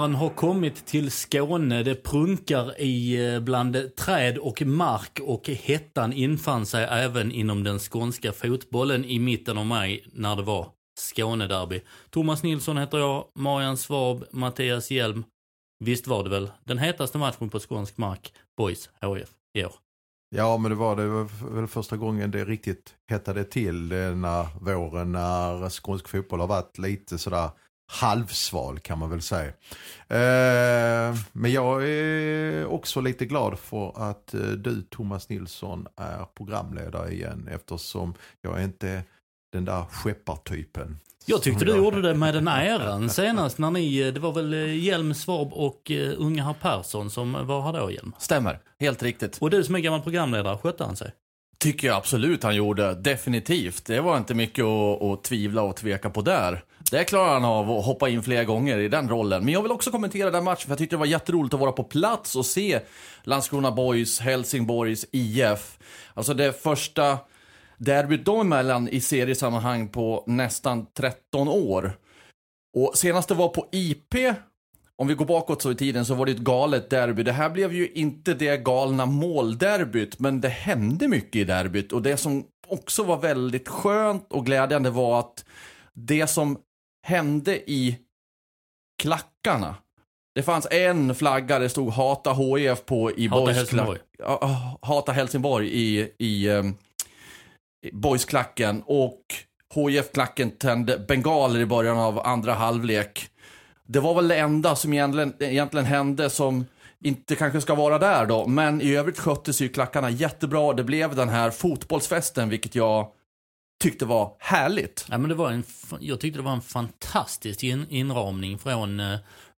Sommaren har kommit till Skåne. Det prunkar i eh, bland träd och mark och hettan infann sig även inom den skånska fotbollen i mitten av maj när det var Skånederby. Thomas Nilsson heter jag, Marian Svab, Mattias Hjelm. Visst var det väl den hetaste matchen på skånsk mark, Boys HF, i år? Ja, men det var det var väl första gången det riktigt hettade till denna våren när skånsk fotboll har varit lite sådär halvsval kan man väl säga. Eh, men jag är också lite glad för att eh, du Thomas Nilsson är programledare igen eftersom jag är inte den där skeppartypen. Jag tyckte du gjorde det med den äran senast när ni, eh, det var väl Hjelm Svab och unga herr Persson som var här då Hjelm? Stämmer, helt riktigt. Och du som är gammal programledare, skötte han sig? Tycker jag absolut han gjorde, definitivt. Det var inte mycket att, att tvivla och tveka på där. Det klarar han av att hoppa in flera gånger i den rollen. Men jag vill också kommentera den matchen, för jag tyckte det var jätteroligt att vara på plats och se Landskrona Boys, Helsingborgs IF. Alltså det första derbyt dem emellan i seriesammanhang på nästan 13 år. Och senast det var på IP, om vi går bakåt så i tiden, så var det ett galet derby. Det här blev ju inte det galna målderbyt, men det hände mycket i derbyt. Och det som också var väldigt skönt och glädjande var att det som hände i klackarna. Det fanns en flagga det stod Hata HIF på i Hata Helsingborg. Hata Helsingborg i, i, um, i Boysklacken. Och HIF-klacken tände bengaler i början av andra halvlek. Det var väl det enda som egentligen, egentligen hände som inte kanske ska vara där då. Men i övrigt skötte ju klackarna jättebra. Det blev den här fotbollsfesten, vilket jag tyckte var härligt. Ja, men det var en, jag tyckte det var en fantastisk in, inramning från eh,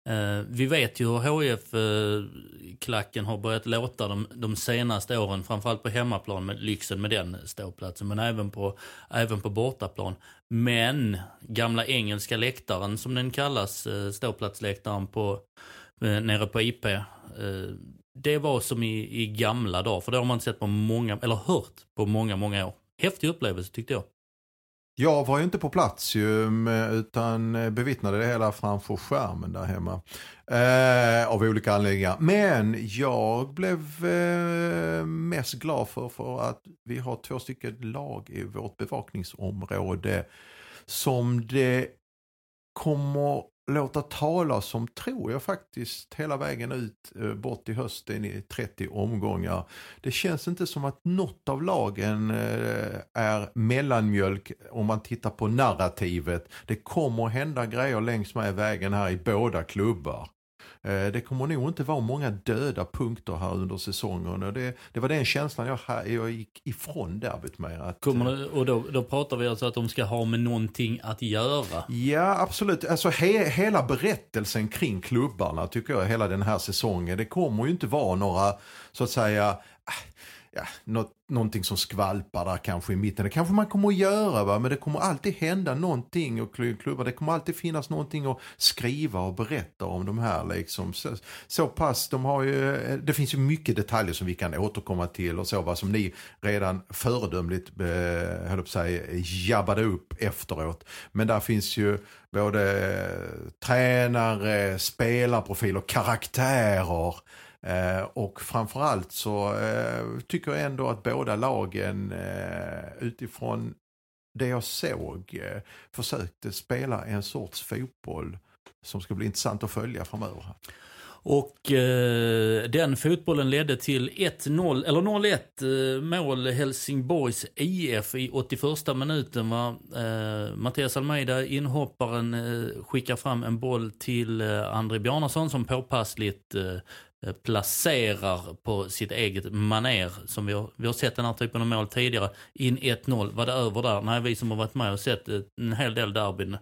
eh vi vet ju hur HIF-klacken har börjat låta de, de senaste åren, framförallt på hemmaplan med lyxen med den ståplatsen, men även på, även på bortaplan. Men gamla engelska läktaren som den kallas, eh, ståplatsläktaren på, eh, nere på IP, eh, det var som i, i gamla dagar, för det har man inte sett på många, eller hört på många, många år. Häftig upplevelse tyckte jag. Jag var ju inte på plats ju, utan bevittnade det hela framför skärmen där hemma. Eh, av olika anledningar. Men jag blev eh, mest glad för, för att vi har två stycken lag i vårt bevakningsområde som det kommer låta talas om, tror jag faktiskt, hela vägen ut eh, bort i hösten i 30 omgångar. Det känns inte som att något av lagen eh, är mellanmjölk om man tittar på narrativet. Det kommer hända grejer längs med vägen här i båda klubbar. Eh, det kommer nog inte vara många döda punkter här under säsongen. Och det, det var den känslan jag, jag gick ifrån derbyt med. Att, det, och då, då pratar vi alltså att de ska ha med någonting att göra? Ja, absolut. Alltså he, hela berättelsen kring klubbarna tycker jag, hela den här säsongen. Det kommer ju inte vara några, så att säga, ja, något, någonting som skvalpar där kanske i mitten. Det kanske man kommer att göra va? men det kommer alltid hända någonting och klubbar. Det kommer alltid finnas någonting att skriva och berätta om de här liksom. Så, så pass, de har ju, det finns ju mycket detaljer som vi kan återkomma till och så va? som ni redan föredömligt eh, höll på säga, jabbade upp efteråt. Men där finns ju både eh, tränare, spelarprofiler, karaktärer Eh, och framförallt så eh, tycker jag ändå att båda lagen eh, utifrån det jag såg eh, försökte spela en sorts fotboll som ska bli intressant att följa framöver. Och eh, den fotbollen ledde till 1-0, eller 0-1 eh, mål Helsingborgs IF i 81 minuten. Va? Eh, Mattias Almeida, inhopparen, eh, skickar fram en boll till eh, André Bjarnason som påpassligt eh, Eh, placerar på sitt eget maner som vi har, vi har sett den här typen av mål tidigare. In 1-0, var det över där? Nej, vi som har varit med och sett eh, en hel del derbyn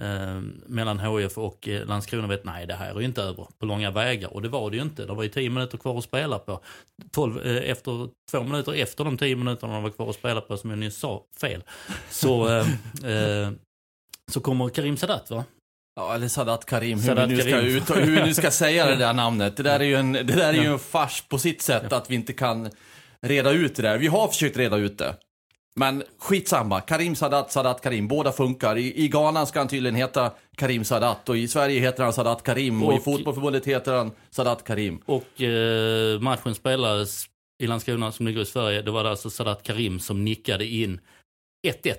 eh, mellan HF och eh, Landskrona vet nej det här är ju inte över på långa vägar. Och det var det ju inte. Det var ju 10 minuter kvar att spela på. 12, eh, efter, två minuter efter de 10 minuterna de var kvar att spela på, som jag nyss sa fel, så, eh, eh, så kommer Karim Sadat va? Ja, eller Sadat Karim, hur, Sadat vi nu ska Karim. ut, hur vi nu ska säga det där namnet. Det där är ju en, det där är ju en fars på sitt sätt att vi inte kan reda ut det där. Vi har försökt reda ut det. Men skitsamma, Karim Sadat, Sadat Karim, båda funkar. I, I Ghana ska han tydligen heta Karim Sadat och i Sverige heter han Sadat Karim och, i Och- fotbollförbundet heter han Sadat Karim. Och eh, matchen spelades i Landskrona som ligger i Sverige. Det var alltså Sadat Karim som nickade in 1-1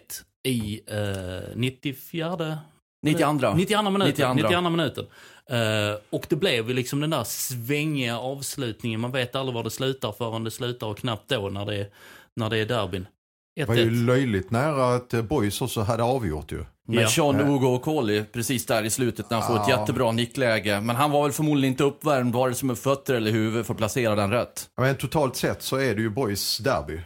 i eh, 94 92. 92 minuten. 92. 92 minuten. Eh, och det blev ju liksom den där svängiga avslutningen. Man vet aldrig var det slutar förrän det slutar och knappt då när det är, när det är derbyn. Det var ju 1-1. löjligt nära att eh, Boys också hade avgjort ju. Ja. Sean Ugo Okoli precis där i slutet när han får ett jättebra nickläge. Men han var väl förmodligen inte uppvärmd vare sig med fötter eller huvud för att placera den rätt. Men totalt sett så är det ju Boys derby.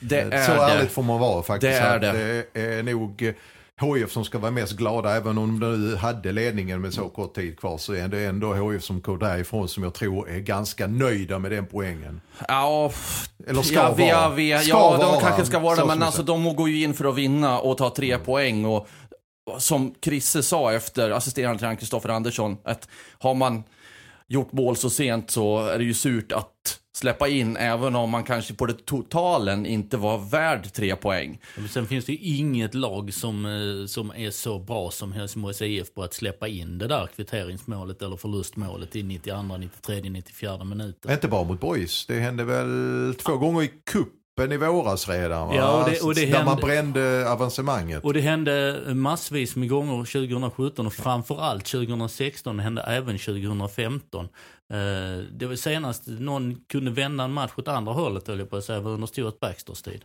Det Eh, är så det. ärligt får man vara faktiskt. Det är det. det är nog HIF som ska vara mest glada, även om de nu hade ledningen med så kort tid kvar, så är det ändå HIF som går därifrån som jag tror är ganska nöjda med den poängen. Ja, Eller ska ja, vi, ja, vara. vi, Ska ja de vara. kanske ska vara det, men alltså de går ju in för att vinna och ta tre poäng. Och som Chrisse sa efter assisterande tränaren Kristoffer Andersson, att har man gjort mål så sent så är det ju surt att släppa in, även om man kanske på det totalen inte var värd tre poäng. Men Sen finns det ju inget lag som, eh, som är så bra som Helsingborgs IF på att släppa in det där kvitteringsmålet eller förlustmålet i 92, 93, 94 minuten. Inte bara mot Boys, det hände väl två gånger i kuppen i våras redan va? Ja, och det- och det Där man brände avancemanget. Och det hände massvis med gånger 2017 och framförallt 2016. Det hände även 2015. Eh, Det var senast någon kunde vända en match åt andra hållet höll jag på att säga, var under Stuart Baxters tid.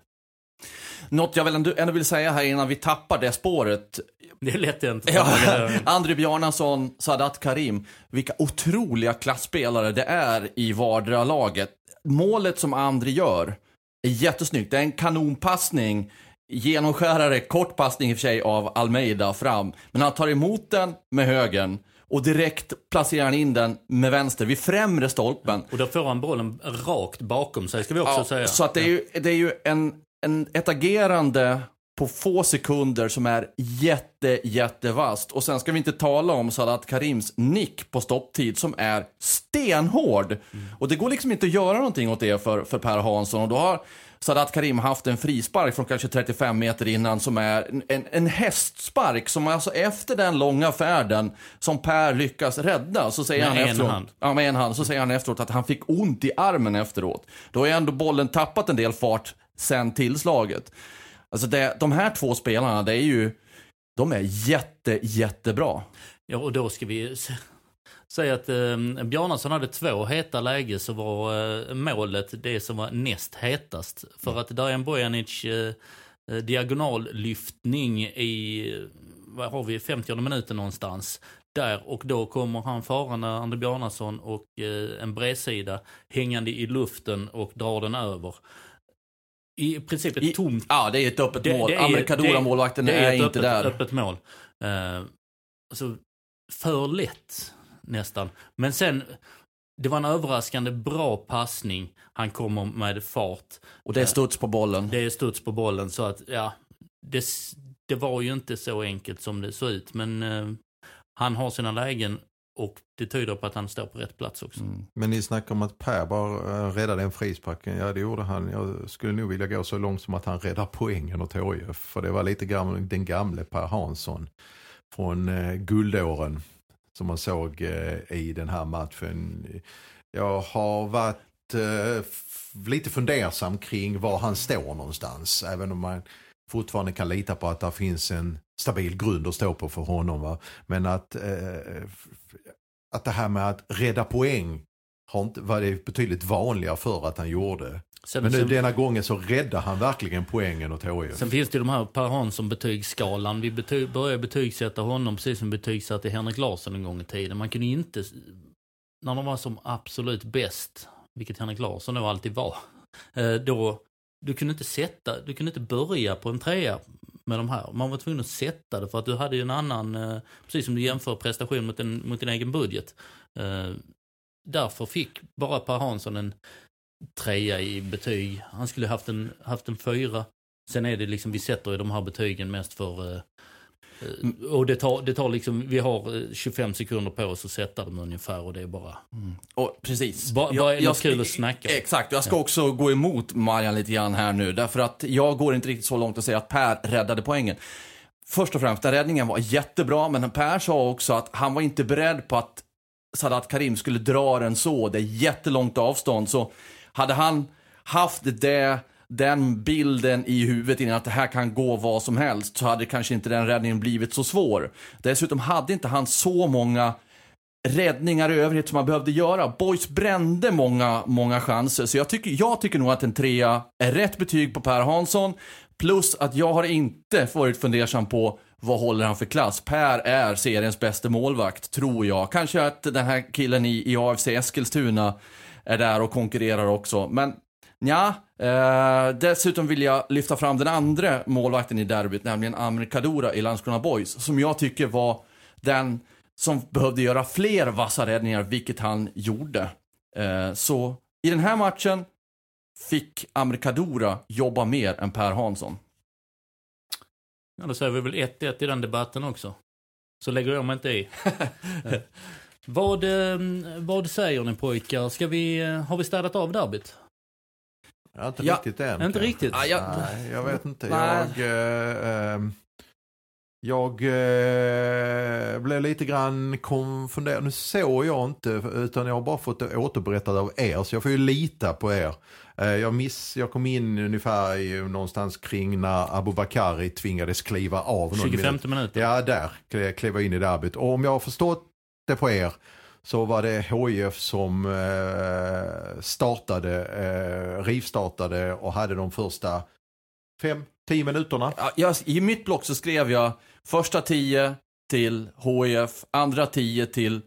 Något jag väl ändå, ändå vill säga här innan vi tappar det spåret. Det är lätt hänt. Ja, André Bjarnason, Sadat Karim. Vilka otroliga klassspelare det är i vardera laget. Målet som André gör jättesnyggt. Det är en kanonpassning. Genomskärare, kort passning i och för sig av Almeida fram. Men han tar emot den med högern och direkt placerar han in den med vänster vid främre stolpen. Och då får han bollen rakt bakom sig ska vi också Ja, säga. Så att det är ju, det är ju en, en, ett agerande på få sekunder som är jätte, jättevast. Och sen ska vi inte tala om Sadat Karims nick på stopptid som är stenhård. Och det går liksom inte att göra någonting åt det för, för Per Hansson. Och då har Sadat Karim haft en frispark från kanske 35 meter innan som är en, en hästspark som alltså efter den långa färden som Per lyckas rädda så säger Med han en efteråt. hand. Ja, med en hand. Så säger han efteråt att han fick ont i armen efteråt. Då har ändå bollen tappat en del fart sen tillslaget. Alltså det, de här två spelarna, det är ju, de är jätte, jättebra. Ja, och då ska vi säga att eh, Bjarnason hade två heta läge så var eh, målet det som var näst hetast. För att Dajan Bojanic eh, eh, diagonallyftning i, vad har vi, 50 minuten någonstans. Där och då kommer han farande, Ander Bjarnason och eh, en bredsida hängande i luften och drar den över. I princip ett tomt Ja, det är ett öppet Det- mål. det är- det- är, ett inte öppet, där. öppet mål. Eh, alltså, för lätt nästan. Men sen, det var en överraskande bra passning. Han kommer med fart. Och det är studs på bollen. Det är studs på bollen så att, ja. Det, det var ju inte så enkelt som det såg ut. Men eh, han har sina lägen och det tyder på att han står på rätt plats också. Mm. Men ni snackar om att Per bara eh, räddade en frisparken. Ja, det gjorde han. Jag skulle nog vilja gå så långt som att han räddar poängen åt HIF. För det var lite grann den gamle Per Hansson från eh, guldåren som man såg eh, i den här matchen. Jag har varit eh, lite fundersam kring var han står någonstans. Även om man fortfarande kan lita på att det finns en stabil grund att stå på för honom. Va? Men att, eh, att det här med att rädda poäng har inte, var det betydligt vanligare för att han gjorde. Sen, Men nu sen, denna gången så räddar han verkligen poängen åt HIF. sen finns det ju de här Per Hansson betygsskalan. Vi bety började betygsätta honom precis som vi betygsatte Henrik Larsson en gång i tiden. Man kunde inte, när de var som absolut bäst, vilket Henrik Larsson nog alltid var, eh, då, du kunde inte sätta, du kunde inte börja på en trea med de här. Man var tvungen att sätta det för att du hade ju en annan, eh, precis som du jämför prestation mot, en, mot din egen budget. Eh, därför fick bara Per Hansson en trea i betyg. Han skulle haft en, haft en fyra. Sen är det liksom, vi sätter ju de här betygen mest för... Eh, eh, eh, och det tar, det tar liksom, vi har eh, 25 sekunder på oss att sätta dem ungefär och det är bara... Och, precis. Ba- bara är något kul att snacka. Exakt, jag ska också gå emot Marian lite grann här nu. Därför att jag går inte riktigt så långt att säga att Per räddade poängen. Först och främst, den räddningen var jättebra, men Per sa också att han var inte beredd på att Sadat Karim skulle dra den så. Det är jättelångt avstånd. Så hade han haft det, den bilden i huvudet innan att det här kan gå vad som helst så hade kanske inte den räddningen blivit så svår. Dessutom hade inte han så många räddningar i övrigt som man behövde göra. Boys brände många, många chanser. Så jag tycker, jag tycker nog att en trea är rätt betyg på Per Hansson. Plus att jag har inte varit fundersam på vad håller han för klass? Per är seriens bästa målvakt, tror jag. Kanske att den här killen i, i AFC Eskilstuna är där och konkurrerar också. Men ja, eh, dessutom vill jag lyfta fram den andra målvakten i derbyt, nämligen Amir Kadura i Landskrona Boys, som jag tycker var den som behövde göra fler vassa räddningar, vilket han gjorde. Eh, så i den här matchen fick Amir Kadura jobba mer än Per Hansson. Ja, då säger vi väl 1-1 i den debatten också. Så lägger jag mig inte i. vad, eh, vad säger ni pojkar? Ska vi, eh, har vi städat av derbyt? Ja, inte Ja, riktigt än. Inte kanske. riktigt? Ja, jag, Nej, jag vet inte. Nej. Jag, eh, ehm, jag eh, blev lite grann konfunderad. Nu såg jag inte, utan jag har bara fått det återberättat av er. Så jag får ju lita på er. Eh, jag, miss, jag kom in ungefär i, någonstans kring när Abu Bakari tvingades kliva av. någon 25 minut. minuter. Ja, där kle- klev jag in i derbyt. Och om jag har förstått det på er så var det HIF som eh, startade, eh, rivstartade och hade de första fem, tio minuterna. Ja, jag, I mitt block så skrev jag första 10 till HIF, andra 10 till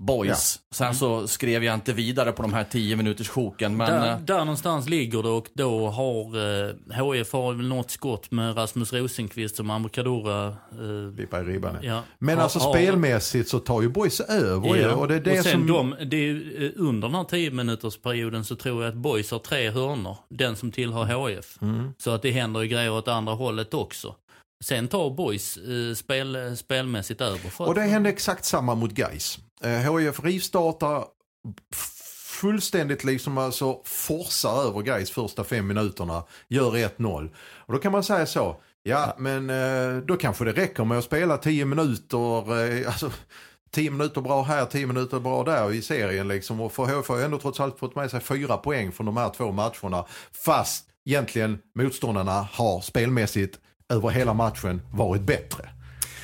Boys. Sen så skrev jag inte vidare på de här 10 minuters sjoken. Men där, eh, där någonstans ligger det och då har eh, HIF har väl något skott med Rasmus Rosenqvist som Amrikadora. Eh, Vippa i ribban. ja, Men har- alltså har- spelmässigt så tar ju Boys över. Ja, Och det är det och sen som... de, det är, eh, under den här 10 minuters perioden så tror jag att Boys har tre hörnor. Den som tillhör HIF. Mm. Så att det händer ju grejer åt andra hållet också. Sen tar Boys eh, spel, spelmässigt över. För Och det hände exakt samma mot Gais. Eh, HIF rivstartar fullständigt liksom alltså forsar över Gais första fem minuterna, gör 1-0. Och då kan man säga så, ja men eh, då kanske det räcker med att spela 10 minuter, eh, alltså 10 minuter bra här, 10 minuter bra där i serien liksom. Och för HIF har ju ändå trots allt fått med sig fyra poäng från de här två matcherna. Fast egentligen motståndarna har spelmässigt över hela matchen varit bättre.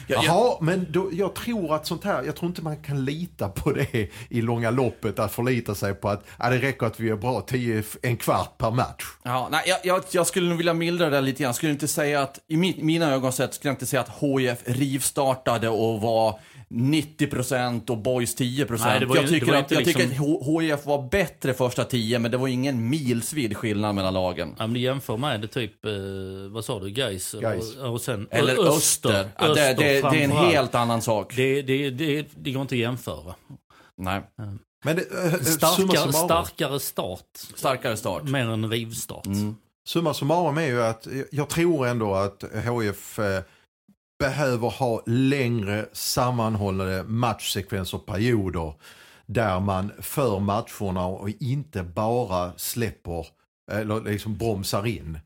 Ja, Jaha, men då, jag tror att sånt här, jag tror inte man kan lita på det i långa loppet. Att förlita sig på att ja, det räcker att vi är bra 10, en kvart per match. Ja, nej, jag, jag, jag skulle nog vilja mildra det lite grann. Skulle inte säga att, i mi, mina ögon sett, skulle jag inte säga att HIF rivstartade och var 90% och Boys 10%. Nej, det var ju- jag tycker, det var att, jag tycker liksom- att HIF var bättre första 10, men det var ingen milsvid skillnad mellan lagen. Ja, men du jämför med det typ, eh, vad sa du, Gais Gais. Och, och sen Eller Ö- Öster. Ja, det, Öster det, det är en helt annan sak. Det, det, det, det går inte att jämföra. Nej, Men det, äh, summa Starkare, starkare start, starkare start. mer än rivstart. Mm. summa summarum är ju att jag- jag tror ändå att HIF eh, behöver ha längre sammanhållande matchsekvenser, perioder. Där man för matcherna och inte bara släpper eller liksom bromsar in.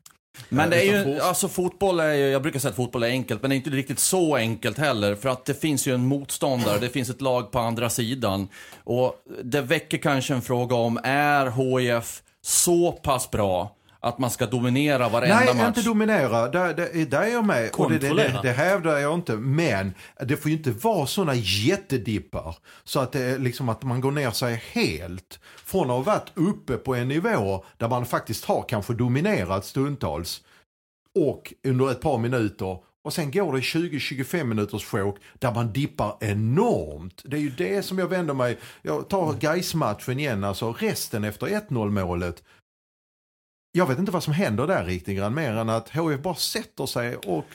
Men det är ju, fort- alltså fotboll är ju, jag brukar säga att fotboll är enkelt, men det är inte riktigt så enkelt heller. För att det finns ju en motståndare, det finns ett lag på andra sidan. Och det väcker kanske en fråga om, är HIF så pass bra att man ska dominera varenda Nej, match. inte dominera. Där, där, där är jag med. Och det, det, det, Kontrollera. hävdar jag inte. Men det får ju inte vara sådana jättedippar. Så att, det, är liksom att man går ner sig helt. Från att ha varit uppe på en nivå där man faktiskt har kanske dominerat stundtals. Och under ett par minuter. Och sen går det 20-25 minuters sjok där man dippar enormt. Det är ju det som jag vänder mig. Jag tar Gais-matchen igen, alltså resten efter 1-0 målet. Jag vet inte vad som händer där riktigt grann mer än att HF bara sätter sig och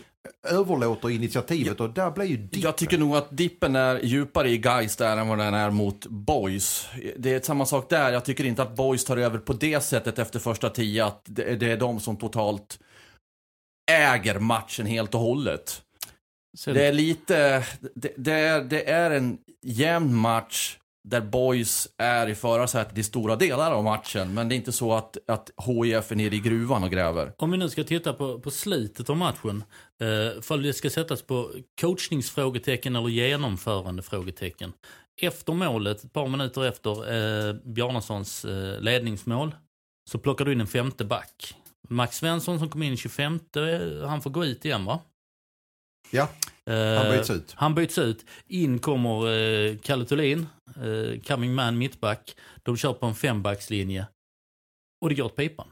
överlåter initiativet och där blir ju dippen. Jag tycker nog att dippen är djupare i Gais där än vad den är mot Boys. Det är samma sak där. Jag tycker inte att Boys tar över på det sättet efter första tio. Att det det är de som totalt äger matchen helt och hållet. Det är lite, det, det, är, det är en jämn match där Boys är i förarsätet i stora delar av matchen. Men det är inte så att, att HIF är nere i gruvan och gräver. Om vi nu ska titta på, på slutet av matchen. Eh, för det ska sättas på coachningsfrågetecken eller genomförandefrågetecken. Efter målet, ett par minuter efter eh, Bjarnasons eh, ledningsmål, så plockar du in en femte back. Max Svensson som kom in i 25, eh, han får gå ut igen va? Ja, han byts ut. Han byts ut. In kommer eh, Kalle Thulin, eh, coming man mittback. De kör på en fembackslinje. Och det går åt pipan.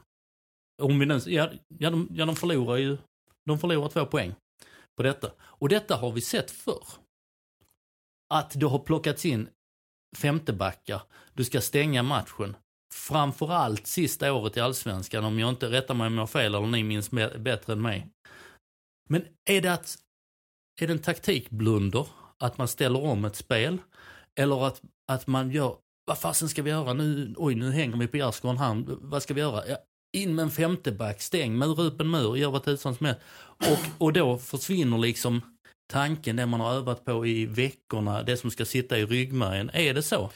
Om vi nu, ja, ja, de, ja, de förlorar ju de förlorar två poäng på detta. Och detta har vi sett förr. Att det har plockats in femtebackar. Du ska stänga matchen. Framförallt sista året i Allsvenskan, om jag inte rättar mig om jag har fel eller ni minns bättre än mig. Men är det att är det en taktikblunder att man ställer om ett spel? Eller att, att man gör, vad fasen ska vi göra nu? Oj, nu hänger vi på gärdsgården här. Vad ska vi göra? Ja, in med en femteback, stäng, mur upp en mur, gör vad tusan som helst. Och, och då försvinner liksom tanken, det man har övat på i veckorna, det som ska sitta i ryggmärgen. Är det så?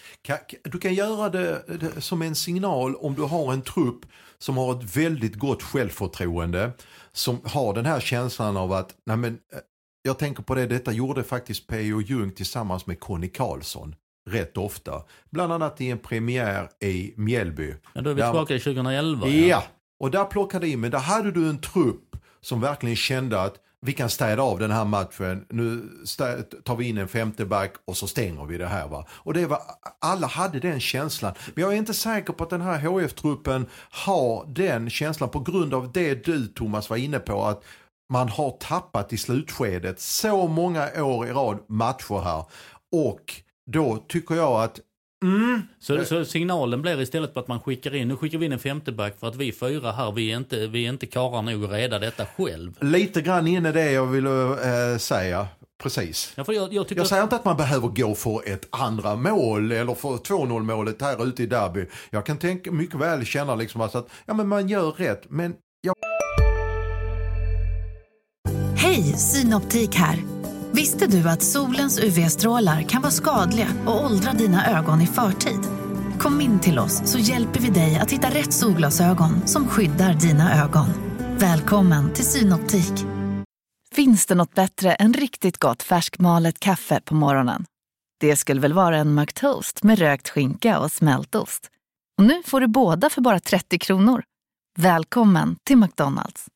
Du kan göra det, som en signal om du har en trupp som har ett väldigt gott självförtroende. Som har den här känslan av att, nej men, eh, jag tänker på det, detta gjorde faktiskt P.O. Jung tillsammans med Conny Karlsson rätt ofta. Bland annat i en premiär i Mjällby. Ja, då är vi Där- tillbaka i 2011. Ja, och där plockade in, men där hade du en trupp som verkligen kände att vi kan städa av den här matchen. Nu tar vi in en femte back och så stänger vi det här. Va? Och det var, alla hade den känslan. Men jag är inte säker på att den här HF-truppen har den känslan på grund av det du Thomas var inne på. att man har tappat i slutskedet så många år i rad matcher här. Och då tycker jag att mm, Så, så signalen blir istället på att man skickar in, nu skickar vi in en femteback för att vi fyra här, vi är inte, vi är inte karlar nog att reda detta själv. lite grann in i det jag ville eh, säga. Precis. Ja, jag, jag Jag att- säger inte att man behöver gå för ett andra mål eller för 2-0 målet här ute i derby. Jag kan tänka mycket väl känna liksom att ja, men man gör rätt. Men jag Hej, Synoptik här. Visste du att solens UV-strålar kan vara skadliga och åldra dina ögon i förtid? Kom in till oss så hjälper vi dig att hitta rätt solglasögon som skyddar dina ögon. Välkommen till Synoptik. Finns det något bättre än riktigt gott färskmalet kaffe på morgonen? Det skulle väl vara en McToast med rökt skinka och smältost. Och nu får du båda för bara 30 kronor. Välkommen till McDonalds.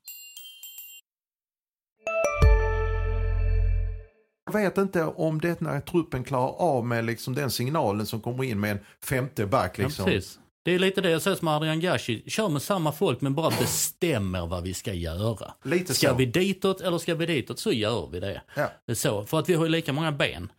Vet inte om den här truppen klarar av med liksom den signalen som kommer in med en femte back. Liksom. Ja. Det är lite det jag säger som Adrian Gashi. Kör med samma folk men bara bestämmer vad vi ska göra. Lite Ska så. vi ditåt eller ska vi ditåt så gör vi det. Ja. Det så. För att vi har ju lika många ben.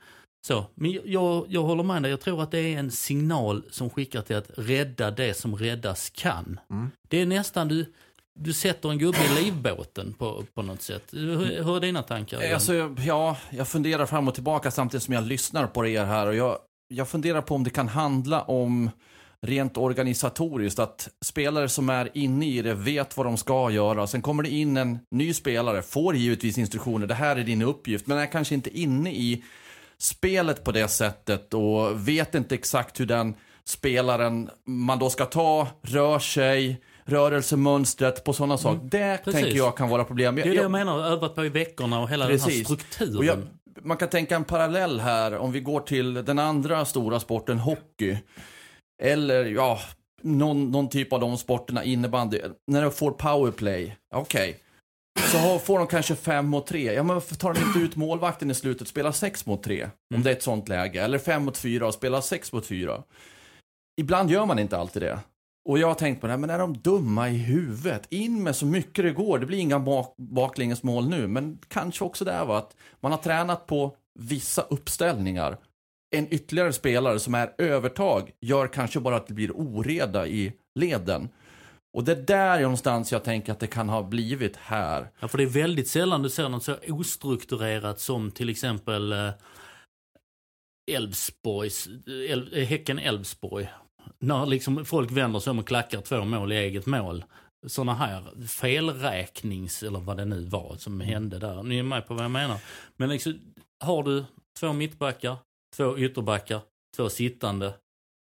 Så, men jag, jag håller med dig. Jag tror att det är en signal som skickar till att rädda det som räddas kan. Mm. Det är nästan du, du sätter en gubbe i livbåten på, på något sätt. Hur, hur är dina tankar? Alltså, ja, jag funderar fram och tillbaka samtidigt som jag lyssnar på er här. Och jag, jag funderar på om det kan handla om rent organisatoriskt. Att spelare som är inne i det vet vad de ska göra. Sen kommer det in en ny spelare, får givetvis instruktioner. Det här är din uppgift. Men är kanske inte inne i spelet på det sättet och vet inte exakt hur den spelaren man då ska ta rör sig, rörelsemönstret på sådana saker. Det Mm. Precis. tänker jag kan vara problem. det är det jag menar, övat på i veckorna och hela den här strukturen. Jag, man kan tänka en parallell här om vi går till den andra stora sporten hockey. Eller ja, någon, någon typ av de sporterna, innebandy, när de får powerplay, okej. Så har, får de kanske fem mot tre. Ja men varför tar de inte ut målvakten i slutet och spelar sex mot tre? Om det är ett sånt läge. Eller fem mot fyra och spelar sex mot fyra. Ibland gör man inte alltid det. Och jag har tänkt på det här, men är de dumma i huvudet? In med så mycket det går. Det blir inga bak, baklängesmål nu, men kanske också det var att man har tränat på vissa uppställningar. En ytterligare spelare som är övertag gör kanske bara att det blir oreda i leden. Och det är där någonstans jag tänker att det kan ha blivit här. Ja, för det är väldigt sällan du ser något så ostrukturerat som till exempel eh, Elfsborgs, El, Häcken Elfsborg. När liksom folk vänder sig om och klackar två mål i eget mål. Sådana här felräknings, eller vad det nu var som hände där. Ni är med på vad jag menar. Men liksom, har du två mittbackar, två ytterbackar, två sittande.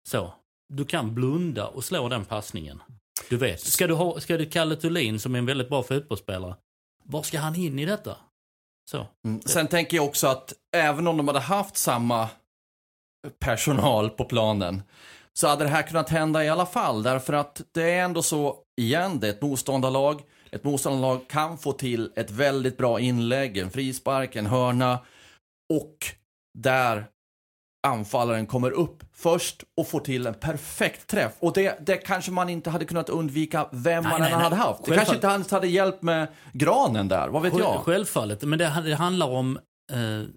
Så. Du kan blunda och slå den passningen. Du vet. Ska du ha, ska du Kalle Thulin som är en väldigt bra fotbollsspelare. Var ska han in i detta? Så. Mm. Sen tänker jag också att även om de hade haft samma personal på planen så hade det här kunnat hända i alla fall. Därför att det är ändå så, igen, det är ett motståndarlag. Ett motståndarlag kan få till ett väldigt bra inlägg, en frispark, en hörna. Och där anfallaren kommer upp först och får till en perfekt träff. Och det, det kanske man inte hade kunnat undvika vem Nej, man nej, än nej. hade haft. Det Självfallet. kanske inte ens hade hjälpt med granen där, vad vet Själv- jag? Självfallet, men det, det handlar om eh,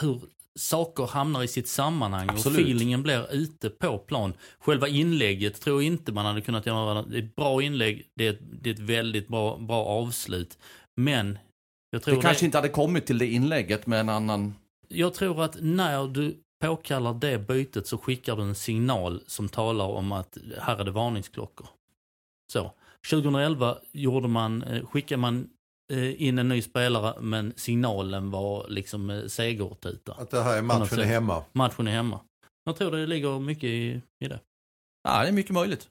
hur saker hamnar i sitt sammanhang Absolut. och feelingen blir ute på plan. Själva inlägget tror jag inte man hade kunnat göra. Det är ett bra inlägg, det är ett, det är ett väldigt bra, bra avslut. Men jag tror, Det kanske inte hade kommit till det inlägget med en annan... jag tror att när du påkallar det bytet så skickar du en signal som talar om att här är det varningsklockor. Så. 2011 gjorde man, eh, skickade man in en ny spelare men signalen var liksom eh, segertuta. Att det här är matchen är hemma. Matchen är hemma. Jag tror det ligger mycket i, i det. Ja, det är mycket möjligt.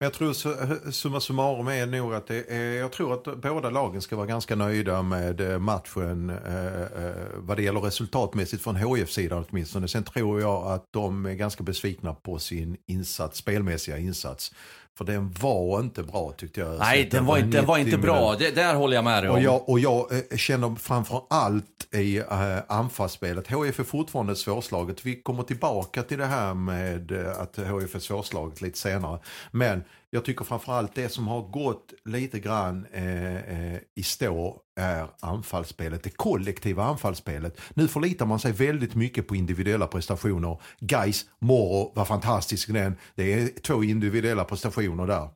Men jag tror su- summa summarum är nog att det är, jag tror att båda lagen ska vara ganska nöjda med eh, matchen eh, eh, vad det gäller resultatmässigt från HF-sidan åtminstone. Sen tror jag att de är ganska besvikna på sin insats, spelmässiga insats. För den var inte bra tyckte jag. Nej, den var inte, var 90 inte bra. Det, där håller jag med dig om. Och jag, och jag eh, känner framför allt i eh, anfallsspelet. HIF är fortfarande svårslaget. Vi kommer tillbaka till det här med eh, att HIF är svårslaget lite senare. Men jag tycker framförallt det som har gått lite grann eh, eh, i stå är anfallsspelet, det kollektiva anfallsspelet. Nu förlitar man sig väldigt mycket på individuella prestationer. Guys, Moro var fantastisk i den. Det är två individuella prestationer där.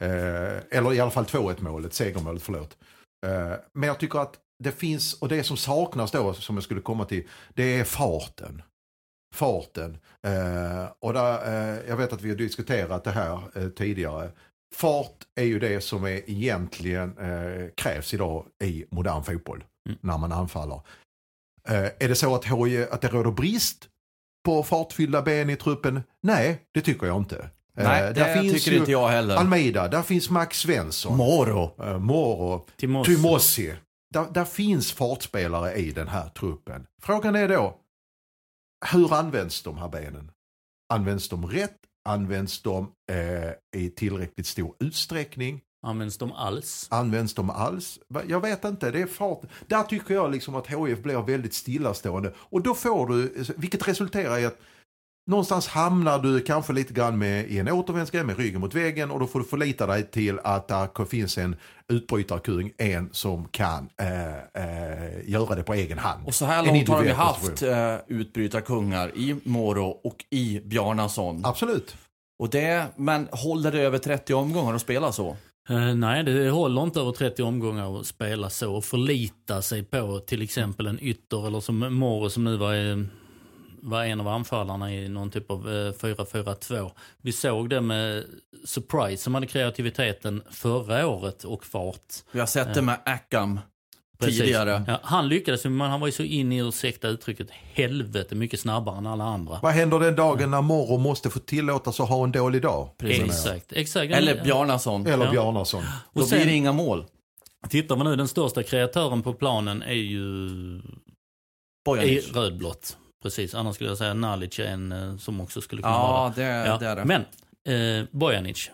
Eh, eller i alla fall 2-1 målet, segermålet, förlåt. Eh, men jag tycker att det finns, och det som saknas då, som jag skulle komma till, det är farten. Farten. Eh, och där, eh, jag vet att vi har diskuterat det här eh, tidigare. Fart är ju det som är egentligen krävs idag i modern fotboll Mm. när man anfaller. Är det så att, HJ, att det råder brist på fartfyllda ben i truppen? Nej, det tycker jag inte. Nej, det där finns tycker ju inte jag heller. Almeida, där finns Max Svensson. Moro. Eh, Moro, Timossi. Timossi. Där, där finns fartspelare i den här truppen. Frågan är då, hur används de här benen? Används de rätt? Används de eh, i tillräckligt stor utsträckning? Används de alls? Används de alls? Jag vet inte, det är fart. Där tycker jag liksom att HIF blir väldigt stillastående. Och då får du, vilket resulterar i att någonstans hamnar du kanske lite grann med, i en återvändsgränd med ryggen mot väggen och då får du förlita dig till att det finns en utbrytarkung, en som kan eh, eh, göra det på egen hand. Och så här långt har individuell haft eh, utbrytarkungar i Moro och i Bjarnason. Absolut. Och det, men håller det över 30 omgångar att spela så? Eh, nej, det håller inte över 30 omgångar att spela så och förlita sig på till exempel en ytter eller som Moro som nu var, eh, var en av anfallarna i någon typ av eh, 4-4-2. Vi såg det med Surprise som hade kreativiteten förra året och fart. Vi har sett det med Akam Precis. tidigare. Ja, han lyckades men han var ju så in i, ursäkta uttrycket, helvete mycket snabbare än alla andra. Vad händer den dagen när Moro måste få tillåtas att ha en dålig dag? Exakt, exakt. Eller Bjarnason. Eller Ja. Bjarnason. Då Och sen- blir det inga mål. Tittar man nu, den största kreatören på planen är ju i Bojanic. rödblått. Precis, annars skulle jag säga Nalic är en eh, som också skulle kunna Ja, vara det, Ja, det är det. Men eh, Bojanic.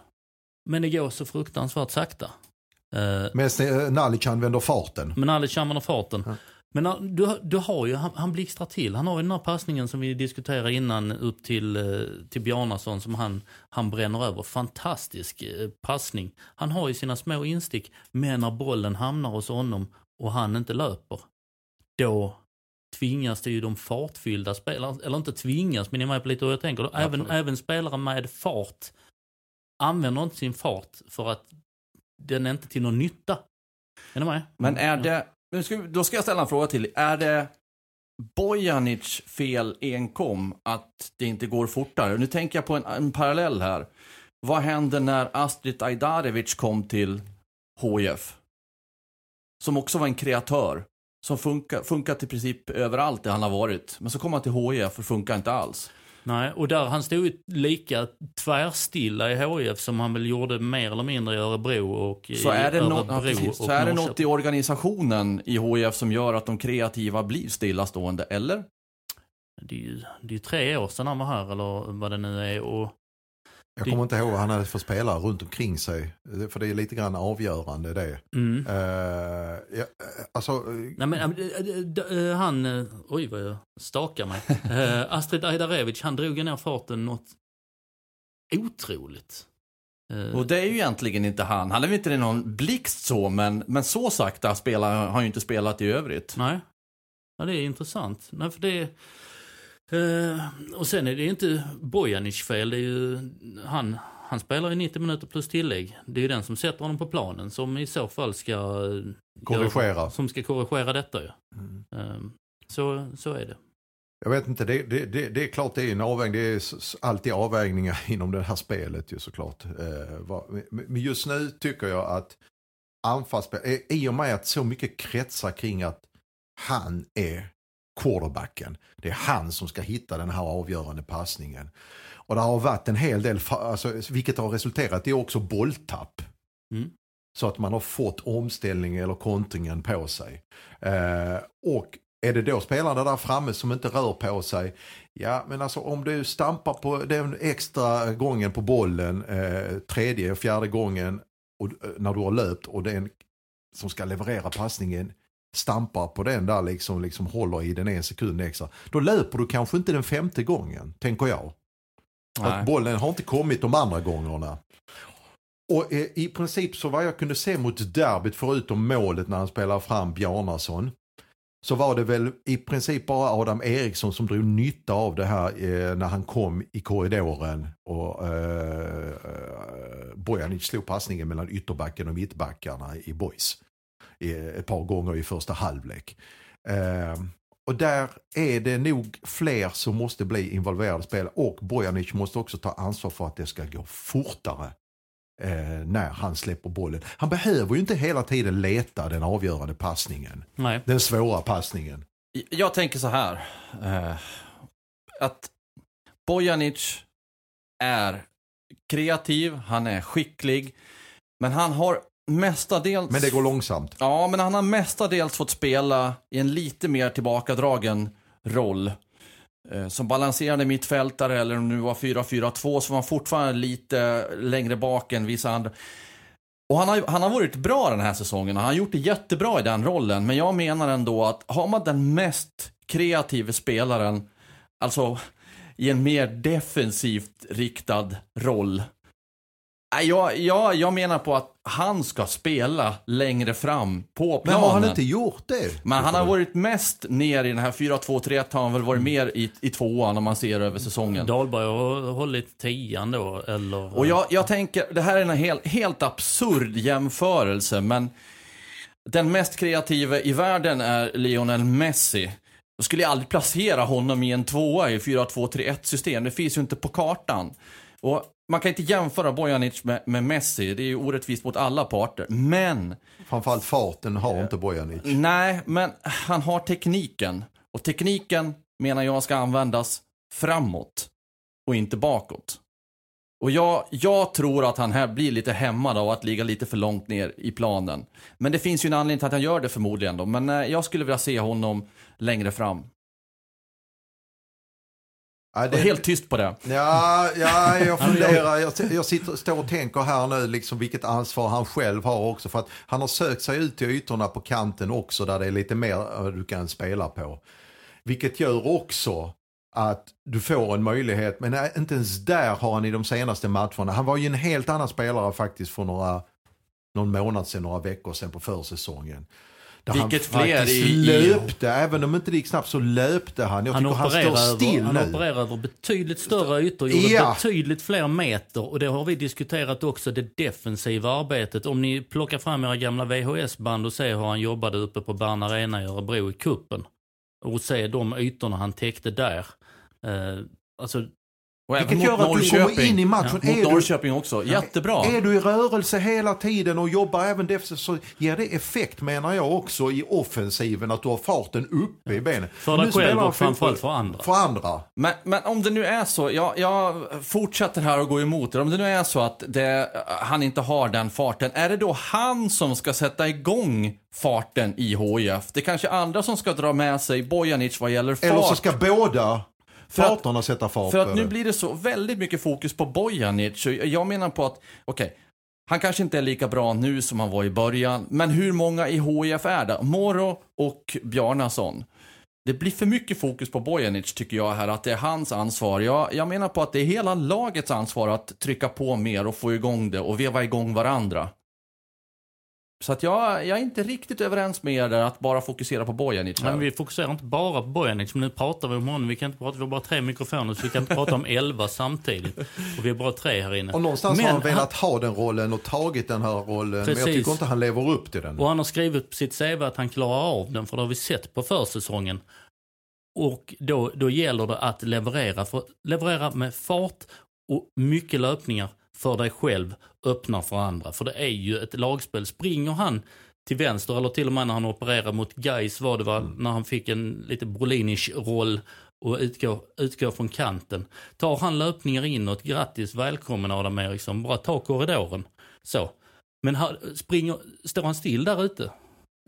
Men det går så fruktansvärt sakta. Eh, Mest eh, Nalic använder farten. men Alic använder farten. Ja. Men eh, du, du har ju, han, han blixtrar till. Han har ju den här passningen som vi diskuterade innan upp till, till Bjarnason som han, han bränner över. Fantastisk passning. Han har ju sina små instick, men när bollen hamnar hos honom och han inte löper, då tvingas det ju de fartfyllda spelarna, eller inte tvingas, men ni är med på lite hur jag tänker. Även, Absolut. även spelare med fart använder inte sin fart för att den är inte till någon nytta. Är ni med? Men är det, nu ska, då ska jag ställa en fråga till. Är det Bojanic fel enkom att det inte går fortare? Nu tänker jag på en, en parallell här. Vad hände när Astrid Ajdarevic kom till HIF? Som också var en kreatör. Som funkar, funkat i princip överallt där han har varit. Men så kom han till HIF och funkar inte alls. Nej, och där han stod ju lika tvärstilla i HIF som han väl gjorde mer eller mindre i Örebro och i Så är det, Örebro ja, precis. och så är det något i organisationen i HIF som gör att de kreativa blir stillastående, eller? Det är ju det är tre år sedan han var här eller vad det nu är och Jag kommer inte ihåg vad han hade för spelare runt omkring sig. För det är lite grann avgörande det. mm. Eh, ja, eh, alltså, eh, Nej men han, oj vad jag stakar mig. Äh, Astrid Ajdarevic, han drog ner farten något otroligt. Och det är ju egentligen inte han. Han är väl inte någon blixt så, men, men så sakta spelar har han ju inte spelat i övrigt. Nej. Ja, det är intressant. Nej, för det eh, och sen är det ju inte Bojanic fel. Det är ju, han, han spelar ju 90 minuter plus tillägg. Det är ju den som sätter honom på planen som i så fall ska eh, Korrigera. Göra, som ska korrigera detta ju. Mm. Eh, så, så är det. Jag vet inte, det, det, det, det är klart det är en avvägning. Det är alltid avvägningar inom det här spelet ju såklart. Eh, Men just nu tycker jag att anfallsspel, i och med att så mycket kretsar kring att han är quarterbacken. Det är han som ska hitta den här avgörande passningen. Och det har varit en hel del, alltså, vilket har resulterat i också bolltapp. Mm. Så att man har fått omställning eller kontringen på sig. Eh, och är det då spelarna där framme som inte rör på sig, ja men alltså om du stampar på den extra gången på bollen, eh, tredje och fjärde gången och, eh, när du har löpt och den som ska leverera passningen stampar på den där liksom, liksom håller i den en sekund extra. Då löper du kanske inte den femte gången, tänker jag. Nej. Att bollen har inte kommit de andra gångerna. Och eh, i princip så vad jag kunde se mot derbyt förutom målet när han spelar fram Bjarnason. Så var det väl i princip bara Adam Eriksson som drog nytta av det här eh, när han kom i korridoren och eh, eh, Bojanic slog passningen mellan ytterbacken och mittbackarna i boys. I, ett par gånger i första halvlek. Eh, och där är det nog fler som måste bli involverade spelare och Bojanic måste också ta ansvar för att det ska gå fortare eh, när han släpper bollen. Han behöver ju inte hela tiden leta den avgörande passningen. Nej. Den svåra passningen. Jag tänker så här. Eh, att Bojanic är kreativ, han är skicklig. Men han har mestadels... Men det går långsamt. Ja, men han har mestadels fått spela i en lite mer tillbakadragen roll. Eh, Som balanserande mittfältare eller om det nu var 4-4-2 så var han fortfarande lite längre bak än vissa andra. Och han har, han har varit bra den här säsongen han har gjort det jättebra i den rollen. Men jag menar ändå att har man den mest kreativa spelaren, alltså i en mer defensivt riktad roll. Nej, Jag, jag, jag menar på att han ska spela längre fram på Men planen. har han inte gjort det? Men han har varit mest ner i den här 4-2-3-1 har han väl varit mer i, i tvåan om man ser över säsongen. Dahlberg har hållit tian då, eller? Och jag, jag tänker, det här är en helt, helt absurd jämförelse, men den mest kreativa i världen är Lionel Messi. Då skulle jag aldrig placera honom i en tvåa i 4-2-3-1 system. Det finns ju inte på kartan. Och man kan inte jämföra Bojanic med, med Messi. Det är ju orättvist mot alla parter. Men Framförallt farten har inte Bojanic. Nej, men han har tekniken. Och tekniken menar jag ska användas framåt och inte bakåt. Och jag, jag tror att han här blir lite hämmad av att ligga lite för långt ner i planen. Men det finns ju en anledning till att han gör det förmodligen då. Men eh, jag skulle vilja se honom längre fram. Ja, det, helt tyst på det. ja, ja, jag funderar. Jag, jag sitter, står och tänker här nu liksom vilket ansvar han själv har också. För att han har sökt sig ut till ytorna på kanten också där det är lite mer eh, du kan spela på. Vilket gör också att du får en möjlighet, men inte ens där har han i de senaste matcherna. Han var ju en helt annan spelare faktiskt för några, någon månad sedan, några veckor sedan på försäsongen. Där Vilket han fler i- i- löpte, även om inte det gick snabbt så löpte han. Jag Han tycker han står still över, han nu. opererar över betydligt större ytor, gjorde Ja. betydligt fler meter och det har vi diskuterat också, det defensiva arbetet. Om ni plockar fram era gamla VHS-band och ser hur han jobbade uppe på Bern Arena i Örebro i kuppen och ser de ytorna han täckte där. Eh, alltså, Och även Vilket mot gör att du kommer Norrköping. in i matchen. Mot Är du- Norrköping också. Jättebra. Är du i rörelse hela tiden och jobbar även defensivt så ger det effekt menar jag också i offensiven att du har farten uppe i benen. För dig Nu själv spelar och framförallt för andra. För andra. Men, men om det nu är så, jag, jag fortsätter här och går emot det. Om det nu är så att det, han inte har den farten, är det då han som ska sätta igång farten i HIF? Det är kanske andra som ska dra med sig Bojanic vad gäller fart. Eller så ska båda För att- parterna sätta fart För att nu blir det så väldigt mycket fokus på Bojanic. Jag menar på att, okej, han kanske inte är lika bra nu som han var i början. Men hur många i HIF är det? Moro och Bjarnason. Det blir för mycket fokus på Bojanic tycker jag här, att det är hans ansvar. Jag, jag menar på att det är hela lagets ansvar att trycka på mer och få igång det och veva igång varandra. Så att jag, jag är inte riktigt överens med er där att bara fokusera på Bojanic här. men vi fokuserar inte bara på Bojanic, men nu pratar vi om honom. Vi kan inte prata, vi har bara tre mikrofoner så vi kan inte prata om elva samtidigt. Och vi är bara tre här inne. Och någonstans Men har han velat ha den rollen och tagit den här rollen. Men jag Precis. tycker inte han lever upp till den. Och han har skrivit på sitt CV att han klarar av den, för det har vi sett på försäsongen. Och då, då gäller det att leverera, för, leverera med fart och mycket löpningar för dig själv, öppnar för andra. För det är ju ett lagspel. Springer han till vänster, eller till och med när han opererar mot Gais var det var när han fick en lite Brolinish roll och utgår, utgår från kanten. Tar han löpningar inåt, grattis, välkommen Adam Eriksson, bara ta korridoren. Så. Men han, springer, står han still där ute,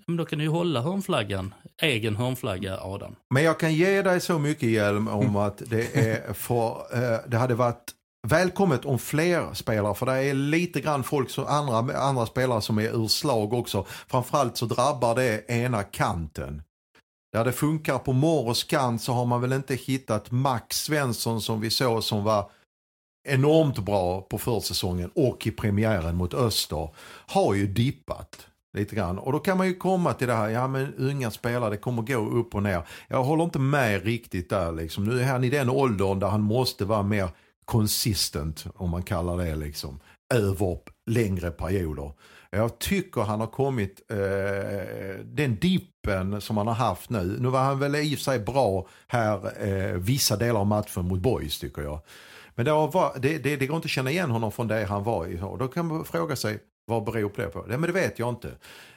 men då kan du ju hålla hörnflaggan, egen hörnflagga Adam. Men jag kan ge dig så mycket hjälm om att det, är för, eh, det hade varit välkommet om fler spelare, för det är lite grann folk som, andra, andra spelare som är ur slag också. Framförallt så drabbar det ena kanten. Där det funkar på Moros kant så har man väl inte hittat Max Svensson som vi såg som var enormt bra på försäsongen och i premiären mot Öster. Har ju dippat lite grann. Och då kan man ju komma till det här, ja men unga spelare, det kommer gå upp och ner. Jag håller inte med riktigt där liksom. Nu är han i den åldern där han måste vara mer consistent, om man kallar det liksom, över längre perioder. Jag tycker han har kommit, eh, den dippen som han har haft nu, nu var han väl i och för sig bra här eh, vissa delar av matchen mot Boys tycker jag. Men det, har var, det, det, det går inte att känna igen honom från det han var i. Och då kan man fråga sig, vad beror det på? Det, men det vet jag inte.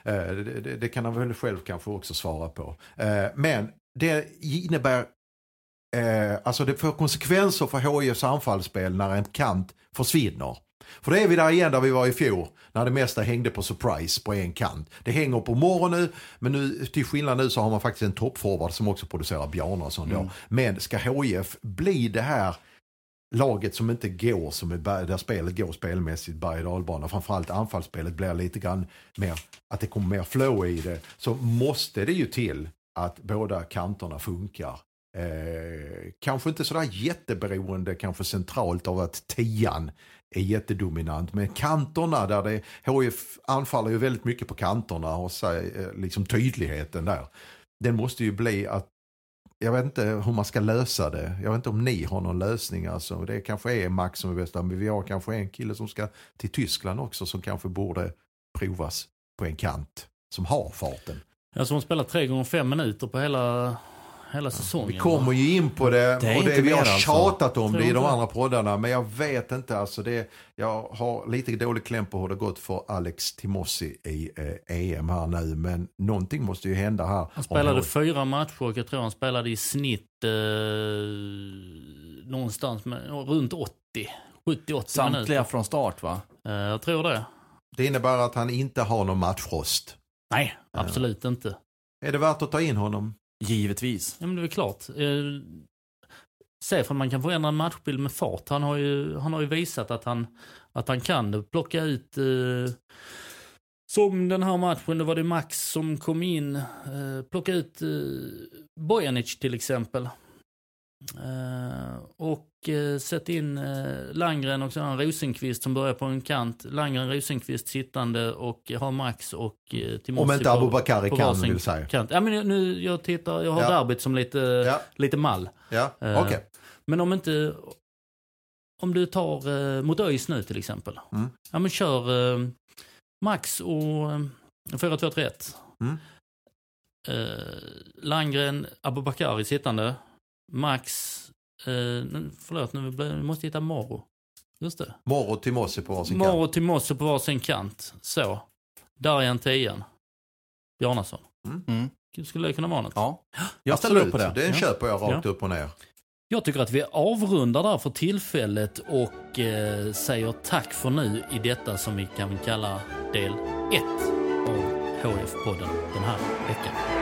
Eh, det, det, det kan han väl själv kanske också svara på. Eh, men det innebär, eh, alltså det får konsekvenser för HIFs anfallsspel när en kant försvinner. För det är vi där igen där vi var i fjol. När det mesta hängde på surprise på en kant. Det hänger på morgon nu. Men nu, till skillnad nu så har man faktiskt en toppforward som också producerar Bjarnason då. Men ska HIF bli det här laget som inte går som är, där spelet går spelmässigt berg och dalbana. Framförallt anfallsspelet blir lite grann mer, att det kommer mer flow i det. Så måste det ju till att båda kanterna funkar. Eh, kanske inte sådär jätteberoende kanske centralt av att tian är jättedominant. Men kanterna där det, HIF anfaller ju väldigt mycket på kanterna och så, eh, liksom tydligheten där. Den måste ju bli att jag vet inte hur man ska lösa det. Jag vet inte om ni har någon lösning. Alltså. Det kanske är Max som är bästa, men vi har kanske en kille som ska till Tyskland också som kanske borde provas på en kant. Som har farten. Ja, hon spelar tre gånger fem minuter på hela, hela säsongen. Vi kommer ju in på det, Det och det, vi har alltså. tjatat om det i de andra poddarna. Men jag vet inte. Alltså det, jag har lite dålig kläm på hur det gått för Alex Timossi i eh, EM här nu. Men någonting måste ju hända här. Han spelade fyra matcher och jag tror han spelade i snitt eh, någonstans med, runt 80. 70-80 Samtliga minuter. från start va? Eh, jag tror det. Det innebär att han inte har någon matchrost. Nej, absolut inte. Är det värt att ta in honom? Givetvis. Ja, men det är väl klart. Eh, Se för man kan förändra en matchbild med fart. Han har ju, han har ju visat att han, att han kan det. Plocka ut eh, som den här matchen, då var det Max som kom in. Eh, plocka ut eh, Bojanic till exempel. Eh, och eh, sätt in eh, Langren och sedan Rosenqvist som börjar på en kant. Langren, Rosenqvist sittande och har Max och eh, Timossi Om inte Abubakari kan vill säga. Kant. Ja, men nu, jag tittar, jag har Ja. derbyt som lite, Ja. lite mall. Ja, okej. Men om inte, om du tar mot ÖIS nu till exempel. Mm. Ja men kör Max och eh, 4-2-3-1. Mm. Landgren, Abubakari sittande. Max, eh, förlåt nu nu måste jag hitta Moro. Just det. Moro och Timossi på varsin kant. Moro och Timosse på varsin kant. Så. Darjan tian. Bjarnason. Mm. Skulle det kunna vara något? Ja, jag ställer upp på det. Den Ja. köper jag rakt Ja. upp och ner. Jag tycker att vi avrundar där för tillfället och eh, säger tack för nu i detta som vi kan kalla del 1 av HF-podden den här veckan.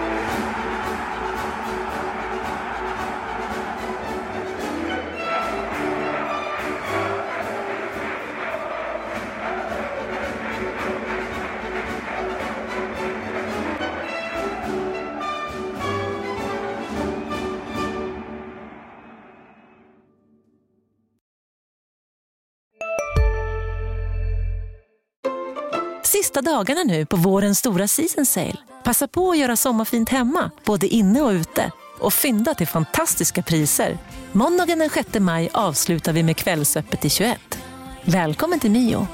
Dagarna nu på vårens stora season sale. Passa på att göra sommarfint hemma, både inne och ute. Och fynda till fantastiska priser. Måndagen den 6 maj avslutar vi med Kvällsöppet i 21. Välkommen till Mio.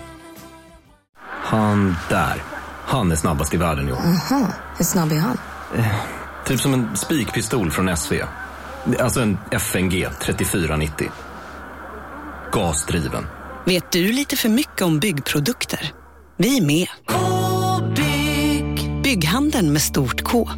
Han där. Han är snabbast i världen, jo. Hur snabb är han? Typ som en spikpistol från SV. Alltså en FNG 3490. Gasdriven. Vet du lite för mycket om byggprodukter? Vi är med. Bygghandeln med stort K.